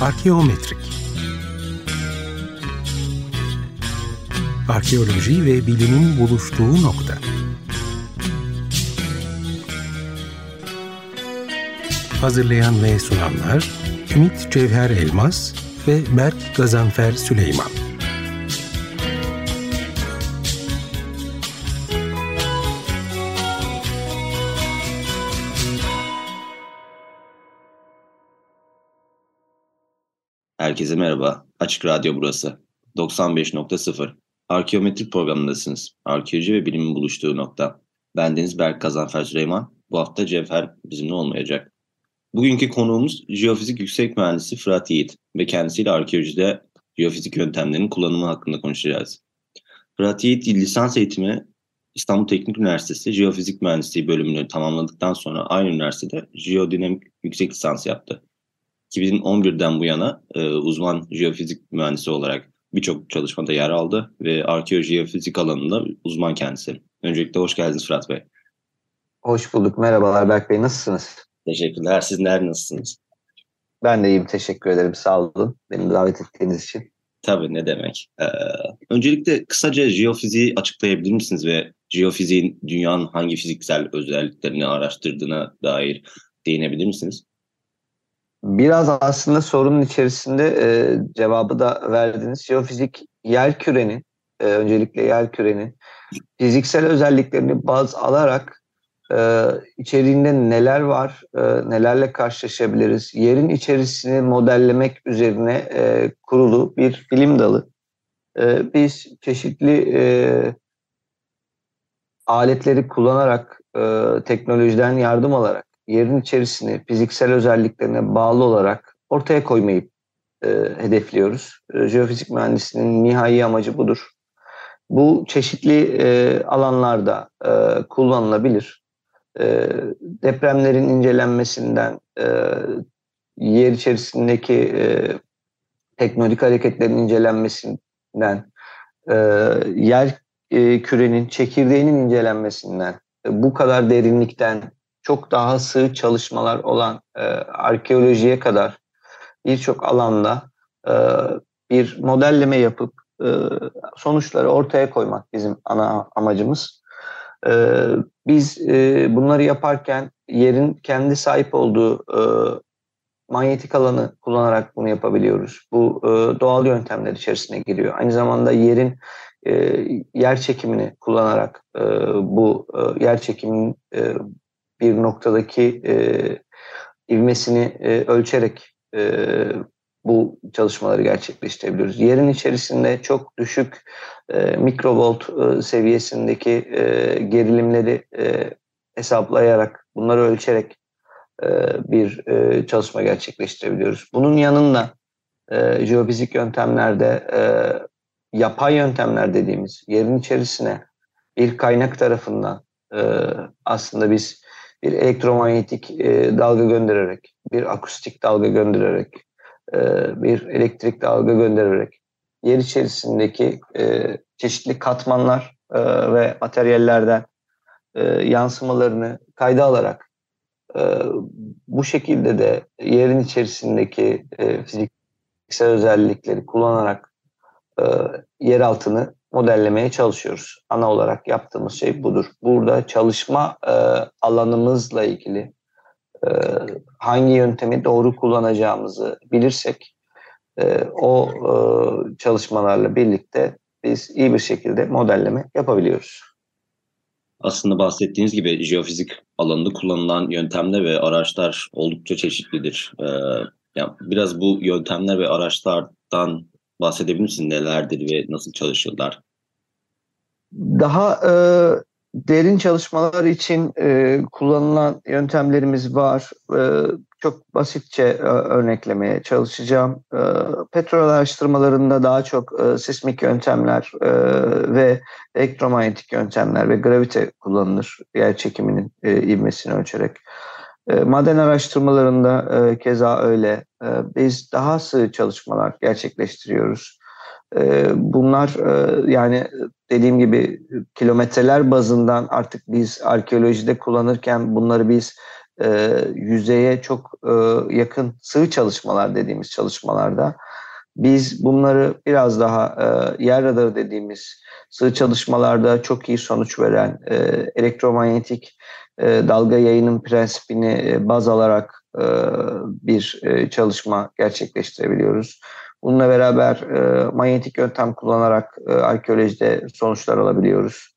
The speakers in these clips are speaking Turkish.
Arkeometrik Arkeoloji ve bilimin buluştuğu nokta. Hazırlayan ve sunanlar Ümit Cevher Elmas ve Berk Gazanfer Süleyman. Herkese merhaba. Açık Radyo burası. 95.0. Arkeometrik programındasınız. Arkeoloji ve bilimin buluştuğu nokta. Ben Deniz Berk Kazanfer Süleyman. Bu hafta Cevher bizimle olmayacak. Bugünkü konuğumuz Jeofizik Yüksek Mühendisi Fırat Yiğit ve kendisiyle arkeolojide jeofizik yöntemlerinin kullanımı hakkında konuşacağız. Fırat Yiğit lisans eğitimi İstanbul Teknik Üniversitesi Jeofizik Mühendisliği bölümünü tamamladıktan sonra aynı üniversitede jeodinamik yüksek lisans yaptı. 2011'den bu yana e, uzman jeofizik mühendisi olarak birçok çalışmada yer aldı ve arkeojeofizik alanında uzman kendisi. Öncelikle hoş geldiniz Fırat Bey. Hoş bulduk. Merhabalar Berk Bey. Nasılsınız? Teşekkürler. Sizler nasılsınız? Ben de iyiyim. Teşekkür ederim. Sağ olun. Beni davet ettiğiniz için. Tabii ne demek. Ee, öncelikle kısaca jeofiziği açıklayabilir misiniz ve jeofiziğin dünyanın hangi fiziksel özelliklerini araştırdığına dair değinebilir misiniz? Biraz aslında sorunun içerisinde e, cevabı da verdiniz. Jeofizik yer kürenin, e, öncelikle yer kürenin fiziksel özelliklerini baz alarak e, içeriğinde neler var, e, nelerle karşılaşabiliriz, yerin içerisini modellemek üzerine e, kurulu bir bilim dalı. E, biz çeşitli e, aletleri kullanarak, e, teknolojiden yardım alarak yerin içerisini fiziksel özelliklerine bağlı olarak ortaya koymayı e, hedefliyoruz. E, jeofizik mühendisliğinin nihai amacı budur. Bu çeşitli e, alanlarda e, kullanılabilir. E, depremlerin incelenmesinden, e, yer içerisindeki e, teknonik hareketlerin incelenmesinden, e, yer e, kürenin çekirdeğinin incelenmesinden, e, bu kadar derinlikten çok daha sığ çalışmalar olan e, arkeolojiye kadar birçok alanda e, bir modelleme yapıp e, sonuçları ortaya koymak bizim ana amacımız. E, biz e, bunları yaparken yerin kendi sahip olduğu e, manyetik alanı kullanarak bunu yapabiliyoruz. Bu e, doğal yöntemler içerisine giriyor. Aynı zamanda yerin e, yer çekimini kullanarak e, bu e, yer çekiminin e, bir noktadaki e, ivmesini e, ölçerek e, bu çalışmaları gerçekleştirebiliyoruz. Yerin içerisinde çok düşük e, mikrovolt e, seviyesindeki e, gerilimleri e, hesaplayarak, bunları ölçerek e, bir e, çalışma gerçekleştirebiliyoruz. Bunun yanında e, jeofizik yöntemlerde e, yapay yöntemler dediğimiz yerin içerisine bir kaynak tarafından e, aslında biz bir elektromanyetik e, dalga göndererek, bir akustik dalga göndererek, e, bir elektrik dalga göndererek yer içerisindeki e, çeşitli katmanlar e, ve materyallerden e, yansımalarını kayda alarak e, bu şekilde de yerin içerisindeki e, fiziksel özellikleri kullanarak e, yer altını modellemeye çalışıyoruz. Ana olarak yaptığımız şey budur. Burada çalışma e, alanımızla ilgili e, hangi yöntemi doğru kullanacağımızı bilirsek e, o e, çalışmalarla birlikte biz iyi bir şekilde modelleme yapabiliyoruz. Aslında bahsettiğiniz gibi jeofizik alanında kullanılan yöntemler ve araçlar oldukça çeşitlidir. Ee, yani biraz bu yöntemler ve araçlardan bahsedebilir misin? Nelerdir ve nasıl çalışırlar? Daha e, derin çalışmalar için e, kullanılan yöntemlerimiz var. E, çok basitçe e, örneklemeye çalışacağım. E, petrol araştırmalarında daha çok e, sismik yöntemler e, ve elektromanyetik yöntemler ve gravite kullanılır yer çekiminin e, ivmesini ölçerek. E, maden araştırmalarında e, keza öyle. E, biz daha sığ çalışmalar gerçekleştiriyoruz. E, bunlar e, yani dediğim gibi kilometreler bazından artık biz arkeolojide kullanırken bunları biz e, yüzeye çok e, yakın sığ çalışmalar dediğimiz çalışmalarda biz bunları biraz daha e, yer radarı dediğimiz sığ çalışmalarda çok iyi sonuç veren e, elektromanyetik e, dalga yayının prensibini e, baz alarak e, bir çalışma gerçekleştirebiliyoruz. Bununla beraber manyetik yöntem kullanarak arkeolojide sonuçlar alabiliyoruz.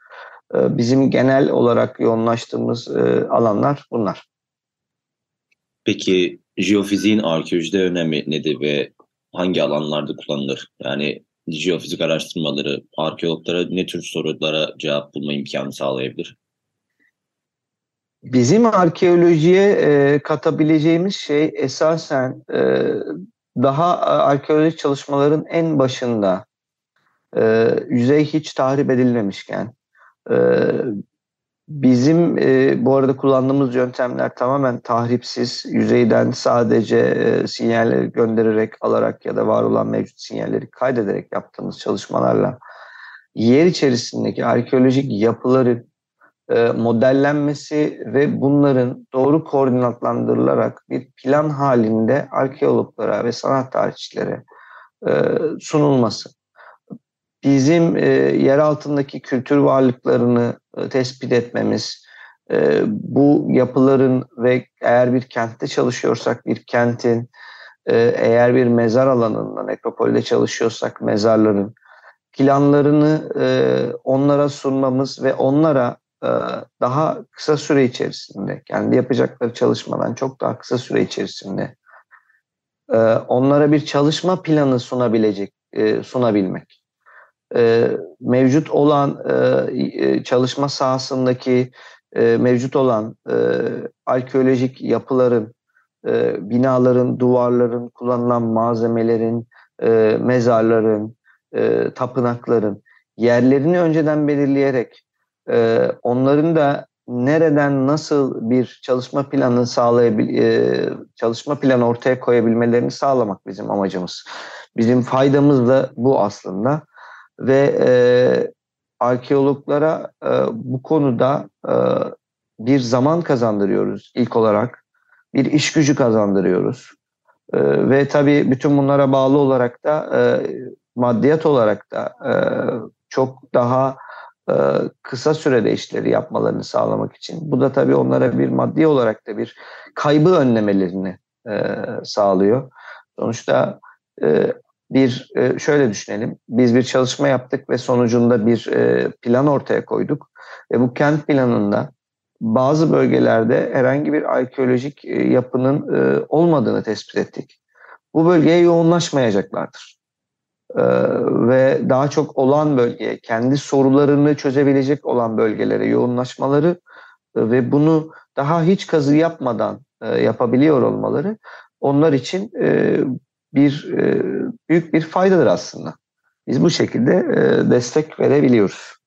Bizim genel olarak yoğunlaştığımız alanlar bunlar. Peki jeofiziğin arkeolojide önemi nedir ve hangi alanlarda kullanılır? Yani jeofizik araştırmaları arkeologlara ne tür sorulara cevap bulma imkanı sağlayabilir? Bizim arkeolojiye e, katabileceğimiz şey esasen e, daha e, arkeolojik çalışmaların en başında e, yüzey hiç tahrip edilmemişken e, bizim e, bu arada kullandığımız yöntemler tamamen tahripsiz yüzeyden sadece e, sinyalleri göndererek alarak ya da var olan mevcut sinyalleri kaydederek yaptığımız çalışmalarla yer içerisindeki arkeolojik yapıları modellenmesi ve bunların doğru koordinatlandırılarak bir plan halinde arkeologlara ve sanat tarihçilere e, sunulması. Bizim e, yer altındaki kültür varlıklarını tespit etmemiz, bu yapıların ve eğer bir kentte çalışıyorsak bir kentin, eğer bir mezar alanında, nekropolde çalışıyorsak mezarların planlarını onlara sunmamız ve onlara e, daha kısa süre içerisinde kendi yapacakları çalışmadan çok daha kısa süre içerisinde e, onlara bir çalışma planı sunabilecek e, sunabilmek. Mevcut olan çalışma sahasındaki mevcut olan arkeolojik yapıların binaların duvarların kullanılan malzemelerin mezarların tapınakların yerlerini önceden belirleyerek e, onların da nereden nasıl bir çalışma planı sağlayabil e, çalışma planı ortaya koyabilmelerini sağlamak bizim amacımız. Bizim faydamız da bu aslında ve e, arkeologlara e, bu konuda e, bir zaman kazandırıyoruz ilk olarak. Bir iş gücü kazandırıyoruz. E, ve tabii bütün bunlara bağlı olarak da e, maddiyat olarak da e, çok daha kısa sürede işleri yapmalarını sağlamak için. Bu da tabii onlara bir maddi olarak da bir kaybı önlemelerini e, sağlıyor. Sonuçta e, bir şöyle düşünelim. Biz bir çalışma yaptık ve sonucunda bir plan ortaya koyduk. Ve bu kent planında bazı bölgelerde herhangi bir arkeolojik yapının olmadığını tespit ettik. Bu bölgeye yoğunlaşmayacaklardır. Ee, ve daha çok olan bölgeye, kendi sorularını çözebilecek olan bölgelere yoğunlaşmaları e, ve bunu daha hiç kazı yapmadan e, yapabiliyor olmaları onlar için e, bir büyük bir faydadır aslında. Biz bu şekilde destek verebiliyoruz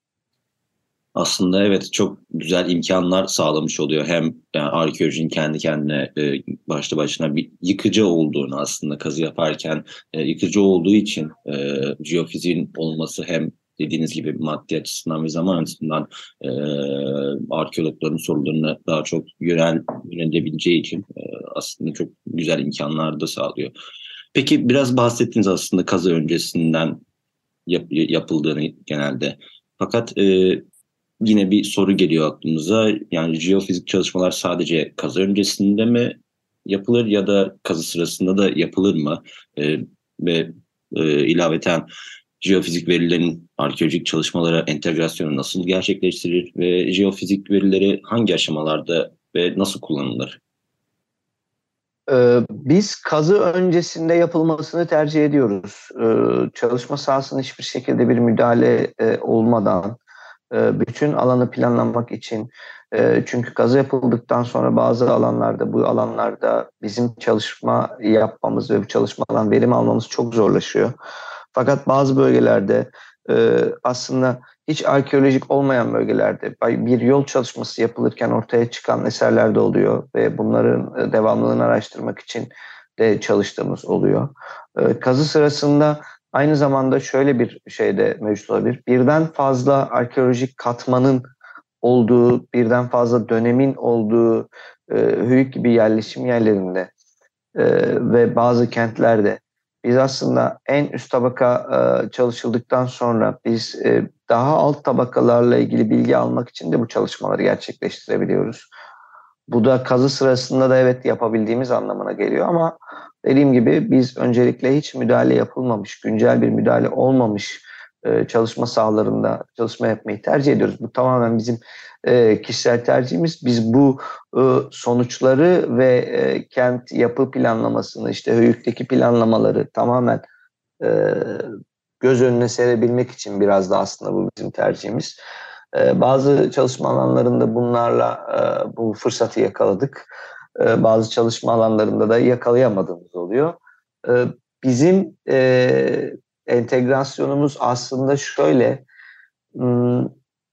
aslında evet çok güzel imkanlar sağlamış oluyor. Hem yani arkeolojinin kendi kendine e, başlı başına bir yıkıcı olduğunu aslında kazı yaparken e, yıkıcı olduğu için e, jeofiziğin olması hem dediğiniz gibi maddi açısından ve zaman açısından e, arkeologların sorularını daha çok yönel, yönelebileceği için e, aslında çok güzel imkanlar da sağlıyor. Peki biraz bahsettiniz aslında kazı öncesinden yap, yapıldığını genelde. Fakat e, yine bir soru geliyor aklımıza. Yani jeofizik çalışmalar sadece kazı öncesinde mi yapılır ya da kazı sırasında da yapılır mı? E, ve e, ilaveten jeofizik verilerin arkeolojik çalışmalara entegrasyonu nasıl gerçekleştirir ve jeofizik verileri hangi aşamalarda ve nasıl kullanılır? Ee, biz kazı öncesinde yapılmasını tercih ediyoruz. Ee, çalışma sahasında hiçbir şekilde bir müdahale e, olmadan bütün alanı planlamak için e, çünkü kazı yapıldıktan sonra bazı alanlarda bu alanlarda bizim çalışma yapmamız ve bu çalışmadan verim almamız çok zorlaşıyor. Fakat bazı bölgelerde e, aslında hiç arkeolojik olmayan bölgelerde bir yol çalışması yapılırken ortaya çıkan eserler de oluyor ve bunların devamlılığını araştırmak için de çalıştığımız oluyor. Kazı sırasında Aynı zamanda şöyle bir şey de mevcut olabilir. Birden fazla arkeolojik katmanın olduğu, birden fazla dönemin olduğu e, Höyük gibi yerleşim yerlerinde e, ve bazı kentlerde biz aslında en üst tabaka e, çalışıldıktan sonra biz e, daha alt tabakalarla ilgili bilgi almak için de bu çalışmaları gerçekleştirebiliyoruz. Bu da kazı sırasında da evet yapabildiğimiz anlamına geliyor ama dediğim gibi biz öncelikle hiç müdahale yapılmamış, güncel bir müdahale olmamış e, çalışma sahalarında çalışma yapmayı tercih ediyoruz. Bu tamamen bizim e, kişisel tercihimiz. Biz bu e, sonuçları ve kent yapı planlamasını, işte höyükteki planlamaları tamamen göz önüne serebilmek için biraz da aslında bu bizim tercihimiz. Bazı çalışma alanlarında bunlarla bu fırsatı yakaladık. E, bazı çalışma alanlarında da yakalayamadığımız oluyor. E, bizim e, entegrasyonumuz aslında şöyle, hmm,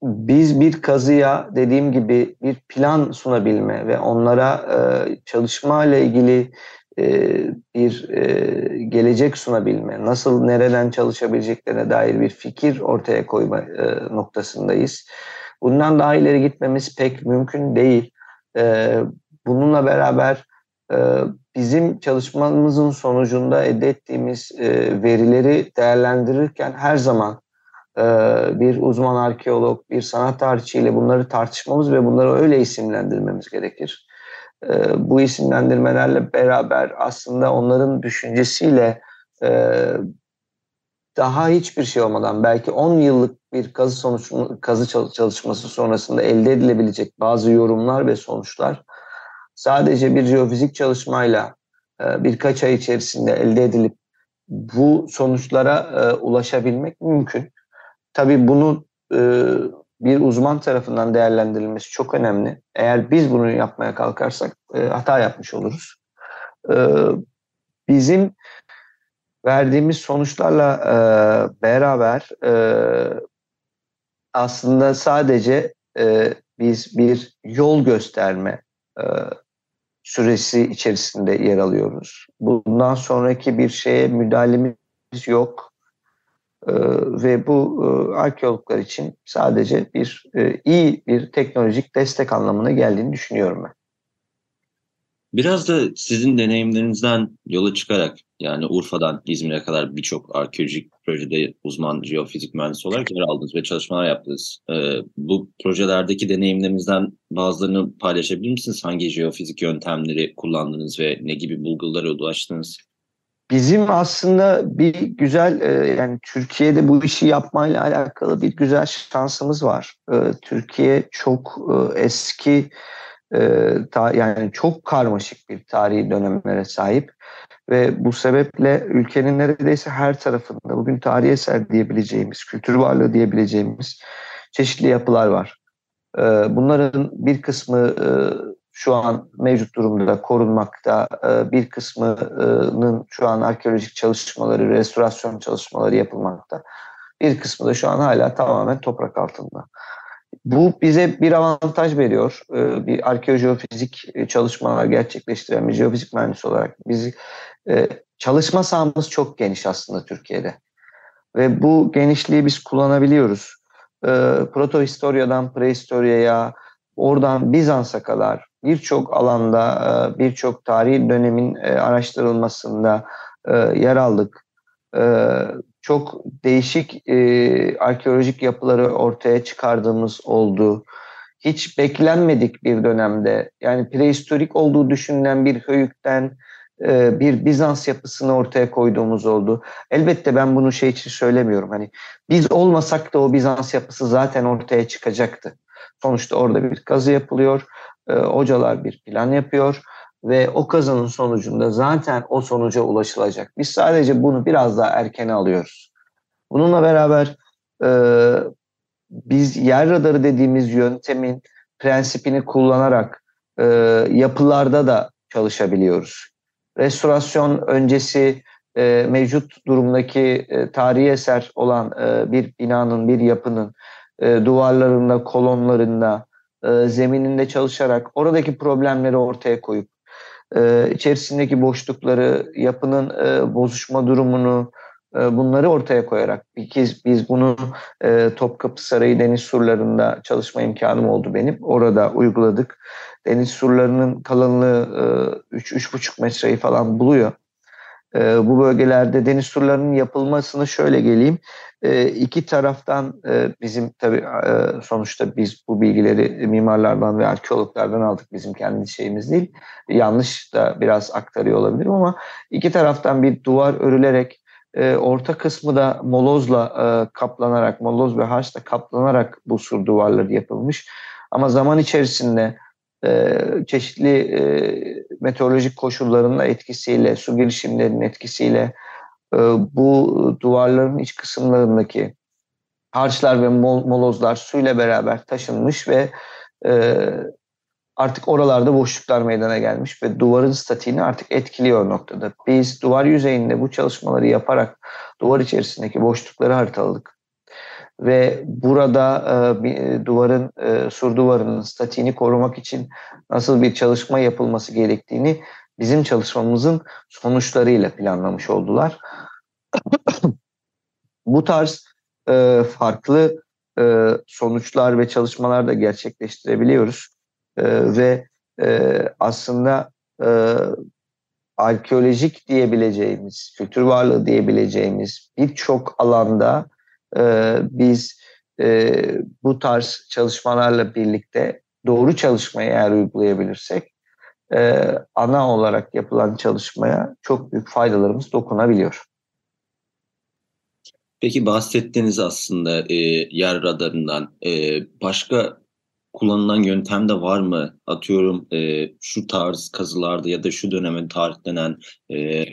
biz bir kazıya dediğim gibi bir plan sunabilme ve onlara e, çalışma ile ilgili e, bir gelecek sunabilme, nasıl nereden çalışabileceklerine dair bir fikir ortaya koyma noktasındayız. Bundan daha ileri gitmemiz pek mümkün değil. Bununla beraber e, bizim çalışmamızın sonucunda elde ettiğimiz e, verileri değerlendirirken her zaman e, bir uzman arkeolog, bir sanat tarihçiyle bunları tartışmamız ve bunları öyle isimlendirmemiz gerekir. Bu isimlendirmelerle beraber aslında onların düşüncesiyle daha hiçbir şey olmadan belki 10 yıllık bir kazı sonuç kazı çalışması sonrasında elde edilebilecek bazı yorumlar ve sonuçlar sadece bir jeofizik çalışmayla e, birkaç ay içerisinde elde edilip bu sonuçlara e, ulaşabilmek mümkün. Tabii bunu e, bir uzman tarafından değerlendirilmesi çok önemli. Eğer biz bunu yapmaya kalkarsak hata yapmış oluruz. Bizim verdiğimiz sonuçlarla beraber aslında sadece biz bir yol gösterme süresi içerisinde yer alıyoruz. Bundan sonraki bir şeye müdahalemiz yok. Ee, ve bu e, arkeologlar için sadece bir e, iyi bir teknolojik destek anlamına geldiğini düşünüyorum ben. Biraz da sizin deneyimlerinizden yola çıkarak yani Urfa'dan İzmir'e kadar birçok arkeolojik projede uzman jeofizik mühendisi olarak yer aldınız ve çalışmalar yaptınız. Ee, bu projelerdeki deneyimlerinizden bazılarını paylaşabilir misiniz? Hangi jeofizik yöntemleri kullandınız ve ne gibi bulgulara ulaştınız? Bizim aslında bir güzel e, yani Türkiye'de bu işi yapmayla alakalı bir güzel şansımız var. E, Türkiye çok e, eski yani çok karmaşık bir tarihi dönemlere sahip ve bu sebeple ülkenin neredeyse her tarafında bugün tarihi eser diyebileceğimiz, kültür varlığı diyebileceğimiz çeşitli yapılar var. Bunların bir kısmı şu an mevcut durumda korunmakta, bir kısmının şu an arkeolojik çalışmaları, restorasyon çalışmaları yapılmakta. Bir kısmı da şu an hala tamamen toprak altında. Bu bize bir avantaj veriyor. Bir arkeojeofizik çalışmalar gerçekleştiren bir jeofizik mühendisi olarak. Biz ee, çalışma sahamız çok geniş aslında Türkiye'de. Ve bu genişliği biz kullanabiliyoruz. E, Protohistoryadan prehistoryaya, oradan Bizans'a kadar birçok alanda, e, birçok tarihi dönemin e, araştırılmasında e, yer aldık. Çok değişik arkeolojik yapıları ortaya çıkardığımız oldu. Hiç beklenmedik bir dönemde, yani prehistorik olduğu düşünülen bir höyükten e, bir Bizans yapısını ortaya koyduğumuz oldu. Elbette ben bunu şey için söylemiyorum. Hani biz olmasak da o Bizans yapısı zaten ortaya çıkacaktı. Sonuçta orada bir kazı yapılıyor. E, hocalar bir plan yapıyor ve o kazının sonucunda zaten o sonuca ulaşılacak. Biz sadece bunu biraz daha erken alıyoruz. Bununla beraber e, biz yer radarı dediğimiz yöntemin prensipini kullanarak e, yapılarda da çalışabiliyoruz restorasyon öncesi e, mevcut durumdaki e, tarihi eser olan e, bir binanın, bir yapının e, duvarlarında, kolonlarında, e, zemininde çalışarak oradaki problemleri ortaya koyup e, içerisindeki boşlukları, yapının e, bozuşma durumunu, e, bunları ortaya koyarak bir kez biz bunu e, Topkapı Sarayı deniz surlarında çalışma imkanım oldu benim. Orada uyguladık. Deniz surlarının kalınlığı e, 3-3,5 metreyi falan buluyor. E, bu bölgelerde deniz surlarının yapılmasını şöyle geleyim. E, iki taraftan e, bizim tabii e, sonuçta biz bu bilgileri mimarlardan ve arkeologlardan aldık. Bizim kendi şeyimiz değil. Yanlış da biraz aktarıyor olabilirim ama iki taraftan bir duvar örülerek e, orta kısmı da molozla e, kaplanarak, moloz ve harçla kaplanarak bu sur duvarları yapılmış. Ama zaman içerisinde e, çeşitli e, meteorolojik koşulların etkisiyle, su girişimlerinin etkisiyle e, bu duvarların iç kısımlarındaki harçlar ve mol, molozlar suyla beraber taşınmış ve e, artık oralarda boşluklar meydana gelmiş ve duvarın statiğini artık etkiliyor noktada. Biz duvar yüzeyinde bu çalışmaları yaparak duvar içerisindeki boşlukları haritaladık ve burada e, e, duvarın e, sur duvarının statiğini korumak için nasıl bir çalışma yapılması gerektiğini bizim çalışmamızın sonuçlarıyla planlamış oldular. Bu tarz e, farklı e, sonuçlar ve çalışmalar da gerçekleştirebiliyoruz e, ve e, aslında e, arkeolojik diyebileceğimiz, kültür varlığı diyebileceğimiz birçok alanda e, biz e, bu tarz çalışmalarla birlikte doğru çalışmayı eğer uygulayabilirsek e, ana olarak yapılan çalışmaya çok büyük faydalarımız dokunabiliyor. Peki bahsettiğiniz aslında e, yer radarından e, başka kullanılan yöntem de var mı? Atıyorum e, şu tarz kazılarda ya da şu döneme tarihlenen e,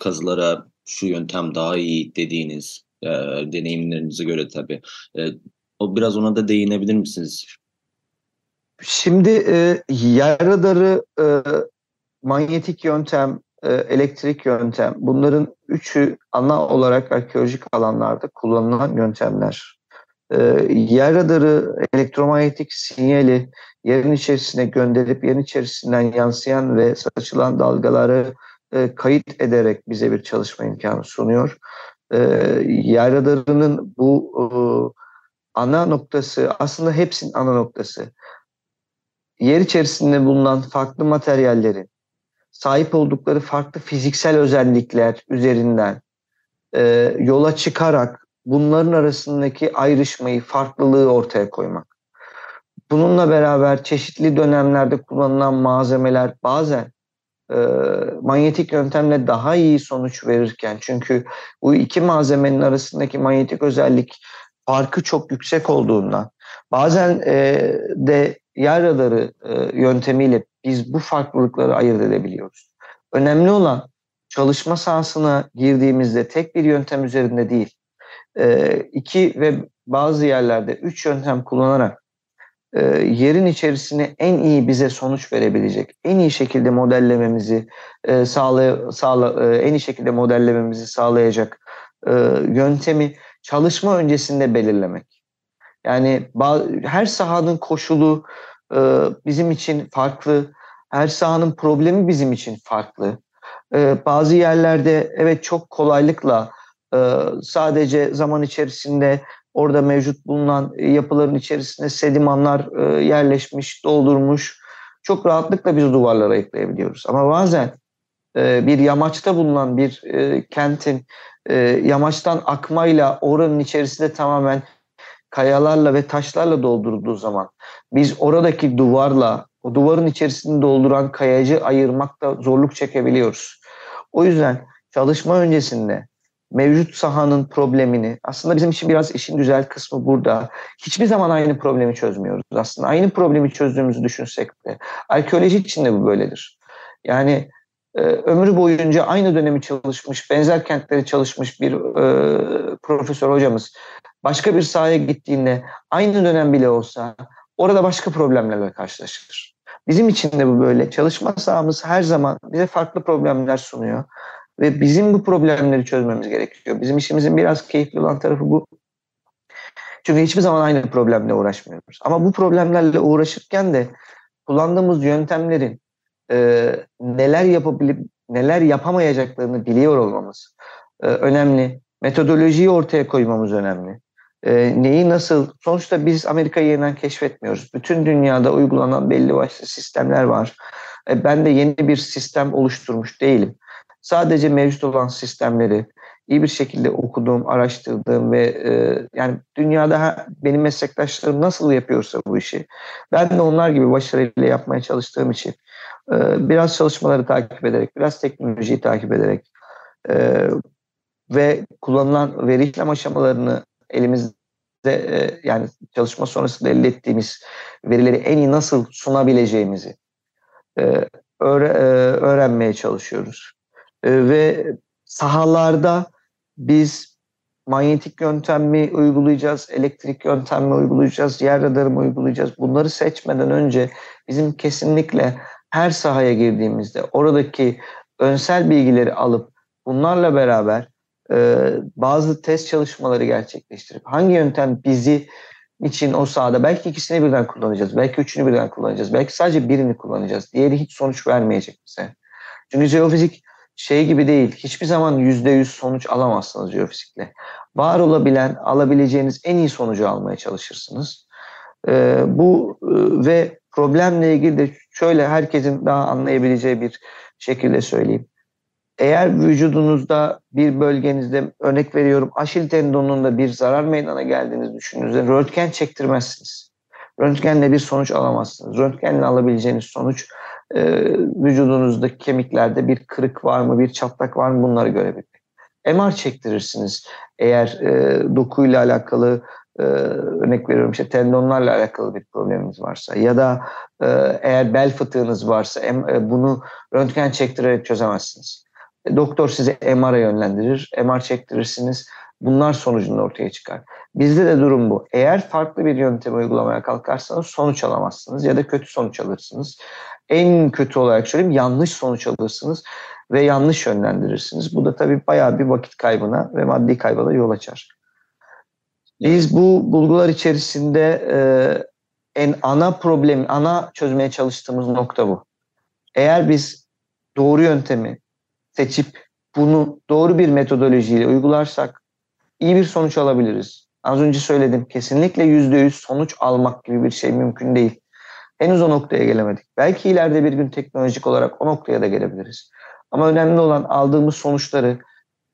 kazılara şu yöntem daha iyi dediğiniz e, deneyimlerinize göre tabii. E, o biraz ona da değinebilir misiniz? Şimdi e, yer radarı, e, manyetik yöntem, e, elektrik yöntem bunların üçü ana olarak arkeolojik alanlarda kullanılan yöntemler. E, yer radarı elektromanyetik sinyali yerin içerisine gönderip yerin içerisinden yansıyan ve saçılan dalgaları e, kayıt ederek bize bir çalışma imkanı sunuyor e, yer radarının bu e, ana noktası aslında hepsinin ana noktası. Yer içerisinde bulunan farklı materyallerin sahip oldukları farklı fiziksel özellikler üzerinden e, yola çıkarak bunların arasındaki ayrışmayı, farklılığı ortaya koymak. Bununla beraber çeşitli dönemlerde kullanılan malzemeler bazen e, manyetik yöntemle daha iyi sonuç verirken çünkü bu iki malzemenin arasındaki manyetik özellik farkı çok yüksek olduğundan bazen e, de yer radarı e, yöntemiyle biz bu farklılıkları ayırt edebiliyoruz. Önemli olan çalışma sahasına girdiğimizde tek bir yöntem üzerinde değil, e, iki ve bazı yerlerde üç yöntem kullanarak e, yerin içerisine en iyi bize sonuç verebilecek, en iyi şekilde modellememizi e, sağlay sağla, e, en iyi şekilde modellememizi sağlayacak e, yöntemi çalışma öncesinde belirlemek. Yani her sahanın koşulu e, bizim için farklı, her sahanın problemi bizim için farklı. E, bazı yerlerde evet çok kolaylıkla e, sadece zaman içerisinde Orada mevcut bulunan e, yapıların içerisinde sedimanlar e, yerleşmiş, doldurmuş. Çok rahatlıkla biz duvarlara ekleyebiliyoruz. Ama bazen e, bir yamaçta bulunan bir kentin yamaçtan akmayla oranın içerisinde tamamen kayalarla ve taşlarla doldurduğu zaman biz oradaki duvarla o duvarın içerisini dolduran kayacı ayırmakta zorluk çekebiliyoruz. O yüzden çalışma öncesinde mevcut sahanın problemini aslında bizim için biraz işin güzel kısmı burada. Hiçbir zaman aynı problemi çözmüyoruz aslında. Aynı problemi çözdüğümüzü düşünsek de. Arkeoloji için de bu böyledir. Yani e, ömrü boyunca aynı dönemi çalışmış, benzer kentleri çalışmış bir e, profesör hocamız başka bir sahaya gittiğinde aynı dönem bile olsa orada başka problemlerle karşılaşır. Bizim için de bu böyle. Çalışma sahamız her zaman bize farklı problemler sunuyor. Ve bizim bu problemleri çözmemiz gerekiyor. Bizim işimizin biraz keyifli olan tarafı bu. Çünkü hiçbir zaman aynı problemle uğraşmıyoruz. Ama bu problemlerle uğraşırken de kullandığımız yöntemlerin e, neler yapabilip neler yapamayacaklarını biliyor olmamız e, önemli. Metodolojiyi ortaya koymamız önemli. E, neyi nasıl? Sonuçta biz Amerika'yı yeniden keşfetmiyoruz. Bütün dünyada uygulanan belli başlı sistemler var. E, ben de yeni bir sistem oluşturmuş değilim. Sadece mevcut olan sistemleri iyi bir şekilde okuduğum, araştırdığım ve e, yani dünyada benim meslektaşlarım nasıl yapıyorsa bu işi ben de onlar gibi başarıyla yapmaya çalıştığım için e, biraz çalışmaları takip ederek, biraz teknolojiyi takip ederek e, ve kullanılan veri işlem aşamalarını elimizde e, yani çalışma sonrasında elde ettiğimiz verileri en iyi nasıl sunabileceğimizi e, öğre, e, öğrenmeye çalışıyoruz. E, ve sahalarda biz manyetik yöntem mi uygulayacağız, elektrik yöntem mi uygulayacağız, yer radarı mı uygulayacağız? Bunları seçmeden önce bizim kesinlikle her sahaya girdiğimizde oradaki önsel bilgileri alıp bunlarla beraber e, bazı test çalışmaları gerçekleştirip hangi yöntem bizi için o sahada belki ikisini birden kullanacağız, belki üçünü birden kullanacağız, belki sadece birini kullanacağız. Diğeri hiç sonuç vermeyecek bize. Çünkü jeofizik şey gibi değil. Hiçbir zaman yüzde yüz sonuç alamazsınız jeofizikle. Var olabilen, alabileceğiniz en iyi sonucu almaya çalışırsınız. Ee, bu e, ve problemle ilgili de şöyle herkesin daha anlayabileceği bir şekilde söyleyeyim. Eğer vücudunuzda bir bölgenizde örnek veriyorum aşil tendonunda bir zarar meydana geldiğinizi düşündüğünüzde röntgen çektirmezsiniz. Röntgenle bir sonuç alamazsınız. Röntgenle alabileceğiniz sonuç e, vücudunuzdaki kemiklerde bir kırık var mı, bir çatlak var mı bunları görebilmek. MR çektirirsiniz. Eğer e, dokuyla alakalı e, örnek veriyorum işte tendonlarla alakalı bir probleminiz varsa ya da e, eğer bel fıtığınız varsa e, bunu röntgen çektirerek çözemezsiniz. E, doktor size MR'a yönlendirir, MR çektirirsiniz. Bunlar sonucunda ortaya çıkar. Bizde de durum bu. Eğer farklı bir yöntem uygulamaya kalkarsanız sonuç alamazsınız ya da kötü sonuç alırsınız en kötü olarak söyleyeyim yanlış sonuç alırsınız ve yanlış yönlendirirsiniz. Bu da tabii bayağı bir vakit kaybına ve maddi kaybına yol açar. Biz bu bulgular içerisinde e, en ana problem, ana çözmeye çalıştığımız nokta bu. Eğer biz doğru yöntemi seçip bunu doğru bir metodolojiyle uygularsak iyi bir sonuç alabiliriz. Az önce söyledim kesinlikle %100 sonuç almak gibi bir şey mümkün değil. Henüz o noktaya gelemedik. Belki ileride bir gün teknolojik olarak o noktaya da gelebiliriz. Ama önemli olan aldığımız sonuçları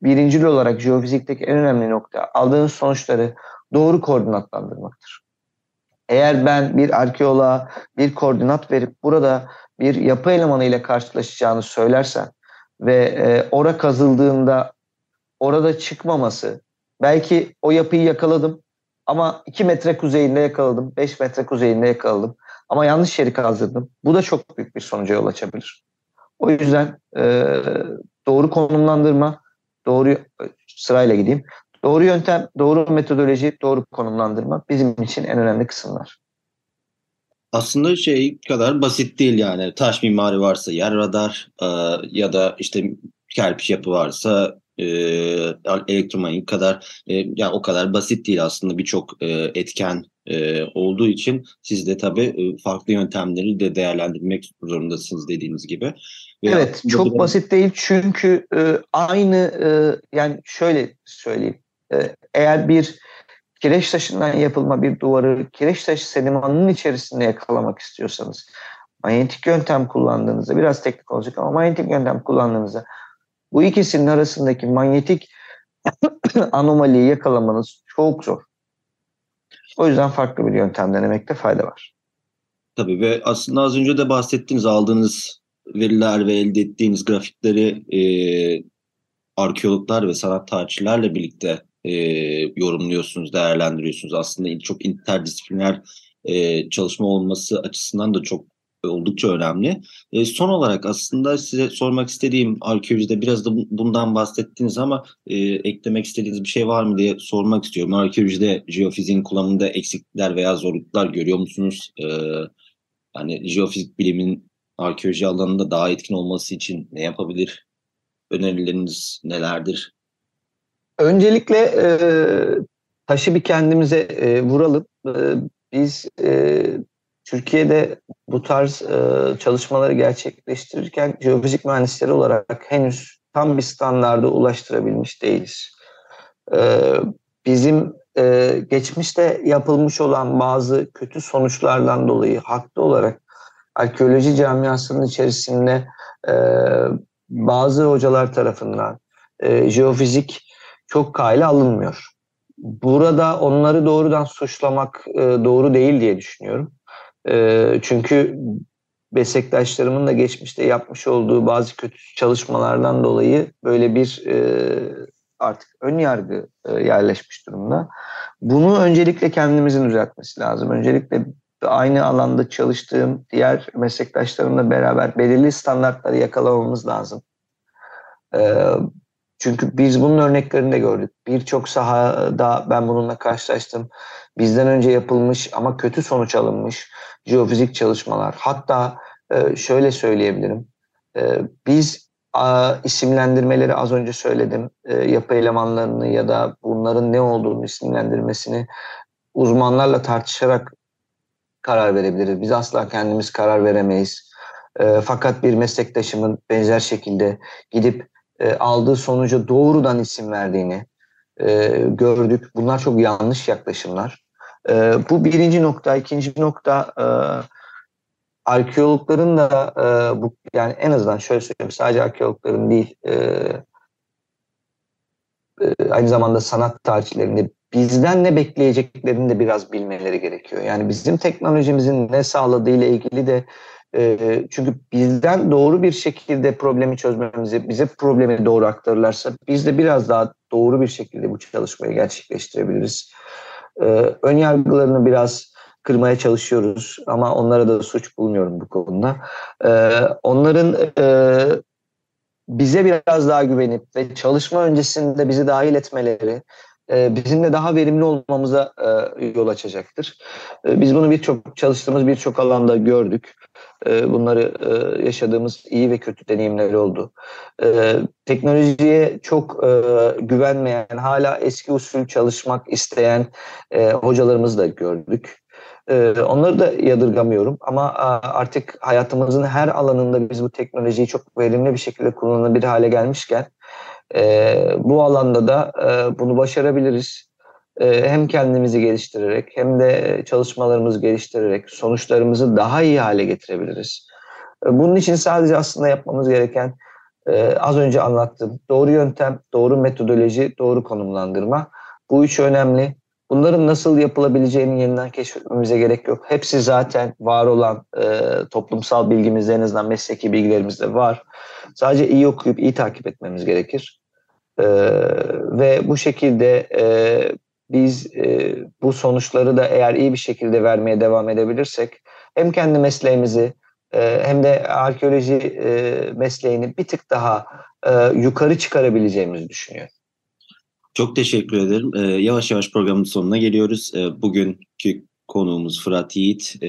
birincil olarak jeofizikteki en önemli nokta aldığınız sonuçları doğru koordinatlandırmaktır. Eğer ben bir arkeoloğa bir koordinat verip burada bir yapı elemanı ile karşılaşacağını söylersem ve e, ora kazıldığında orada çıkmaması belki o yapıyı yakaladım ama 2 metre kuzeyinde yakaladım, 5 metre kuzeyinde yakaladım. Ama yanlış yeri kazdırdım. Bu da çok büyük bir sonuca yol açabilir. O yüzden e, doğru konumlandırma, doğru sırayla gideyim. Doğru yöntem, doğru metodoloji, doğru konumlandırma bizim için en önemli kısımlar. Aslında şey kadar basit değil yani. Taş mimari varsa yer radar e, ya da işte kerpiç yapı varsa e, elektromanyetik kadar e, yani o kadar basit değil aslında birçok e, etken e, olduğu için siz de tabii e, farklı yöntemleri de değerlendirmek zorundasınız dediğiniz gibi. Ve evet çok da... basit değil çünkü e, aynı e, yani şöyle söyleyeyim e, eğer bir kireç taşından yapılma bir duvarı kireç taşı sedimanının içerisinde yakalamak istiyorsanız manyetik yöntem kullandığınızda biraz teknik olacak ama manyetik yöntem kullandığınızda bu ikisinin arasındaki manyetik anomaliyi yakalamanız çok zor. O yüzden farklı bir yöntem denemekte fayda var. Tabii ve aslında az önce de bahsettiğiniz aldığınız veriler ve elde ettiğiniz grafikleri e, arkeologlar ve sanat tarihçilerle birlikte e, yorumluyorsunuz, değerlendiriyorsunuz. Aslında çok interdisipliner e, çalışma olması açısından da çok oldukça önemli. E, son olarak aslında size sormak istediğim arkeolojide biraz da bundan bahsettiniz ama e, eklemek istediğiniz bir şey var mı diye sormak istiyorum. Arkeolojide jeofiziğin kullanımında eksiklikler veya zorluklar görüyor musunuz? E, yani jeofizik bilimin arkeoloji alanında daha etkin olması için ne yapabilir? Önerileriniz nelerdir? Öncelikle e, taşı bir kendimize e, vuralım. E, biz e, Türkiye'de bu tarz e, çalışmaları gerçekleştirirken jeofizik mühendisleri olarak henüz tam bir standarda ulaştırabilmiş değiliz. e, bizim e, geçmişte yapılmış olan bazı kötü sonuçlardan dolayı haklı olarak arkeoloji camiasının içerisinde e, bazı hocalar tarafından e, jeofizik çok kayla alınmıyor. Burada onları doğrudan suçlamak e, doğru değil diye düşünüyorum. Çünkü meslektaşlarımın da geçmişte yapmış olduğu bazı kötü çalışmalardan dolayı böyle bir e, artık ön yargı e, yerleşmiş durumda. Bunu öncelikle kendimizin düzeltmesi lazım. Öncelikle aynı alanda çalıştığım diğer meslektaşlarımla beraber belirli standartları yakalamamız lazım. E, çünkü biz bunun örneklerini de gördük. Birçok sahada ben bununla karşılaştım. Bizden önce yapılmış ama kötü sonuç alınmış jeofizik çalışmalar. Hatta e, şöyle söyleyebilirim. E, biz isimlendirmeleri az önce söyledim. E, yapı elemanlarını ya da bunların ne olduğunu isimlendirmesini uzmanlarla tartışarak karar verebiliriz. Biz asla kendimiz karar veremeyiz. Fakat bir meslektaşımın benzer şekilde gidip aldığı sonuca doğrudan isim verdiğini gördük. Bunlar çok yanlış yaklaşımlar. Bu birinci nokta. ikinci nokta arkeologların da e, bu yani en azından şöyle söyleyeyim sadece arkeologların değil e, e, aynı zamanda sanat tarihçilerinde bizden ne bekleyeceklerini de biraz bilmeleri gerekiyor. Yani bizim teknolojimizin ne sağladığı ile ilgili de e, çünkü bizden doğru bir şekilde problemi çözmemizi, bize problemi doğru aktarırlarsa biz de biraz daha doğru bir şekilde bu çalışmayı gerçekleştirebiliriz. E, ön yargılarını biraz kırmaya çalışıyoruz ama onlara da suç bulmuyorum bu konuda. Ee, onların e, bize biraz daha güvenip ve çalışma öncesinde bizi dahil etmeleri bizimle daha verimli olmamıza e, yol açacaktır. E, biz bunu birçok çalıştığımız birçok alanda gördük. E, bunları e, yaşadığımız iyi ve kötü deneyimler oldu. E, teknolojiye çok e, güvenmeyen, hala eski usul çalışmak isteyen e, hocalarımızı da gördük. Onları da yadırgamıyorum ama artık hayatımızın her alanında biz bu teknolojiyi çok verimli bir şekilde kullanılabilir hale gelmişken e, bu alanda da e, bunu başarabiliriz. E, hem kendimizi geliştirerek hem de çalışmalarımızı geliştirerek sonuçlarımızı daha iyi hale getirebiliriz. Bunun için sadece aslında yapmamız gereken az önce anlattığım doğru yöntem, doğru metodoloji, doğru konumlandırma. Bu üç önemli. Bunların nasıl yapılabileceğini yeniden keşfetmemize gerek yok. Hepsi zaten var olan e, toplumsal bilgimizde en azından mesleki bilgilerimizde var. Sadece iyi okuyup iyi takip etmemiz gerekir. E, ve bu şekilde e, biz e, bu sonuçları da eğer iyi bir şekilde vermeye devam edebilirsek hem kendi mesleğimizi e, hem de arkeoloji e, mesleğini bir tık daha e, yukarı çıkarabileceğimizi düşünüyorum. Çok teşekkür ederim. Ee, yavaş yavaş programın sonuna geliyoruz. Ee, bugünkü konuğumuz Fırat Yiğit e,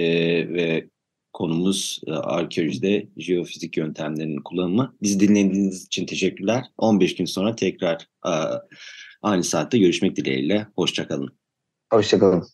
ve konumuz e, arkeolojide jeofizik yöntemlerinin kullanımı. Bizi dinlediğiniz için teşekkürler. 15 gün sonra tekrar e, aynı saatte görüşmek dileğiyle. Hoşçakalın. Hoşçakalın.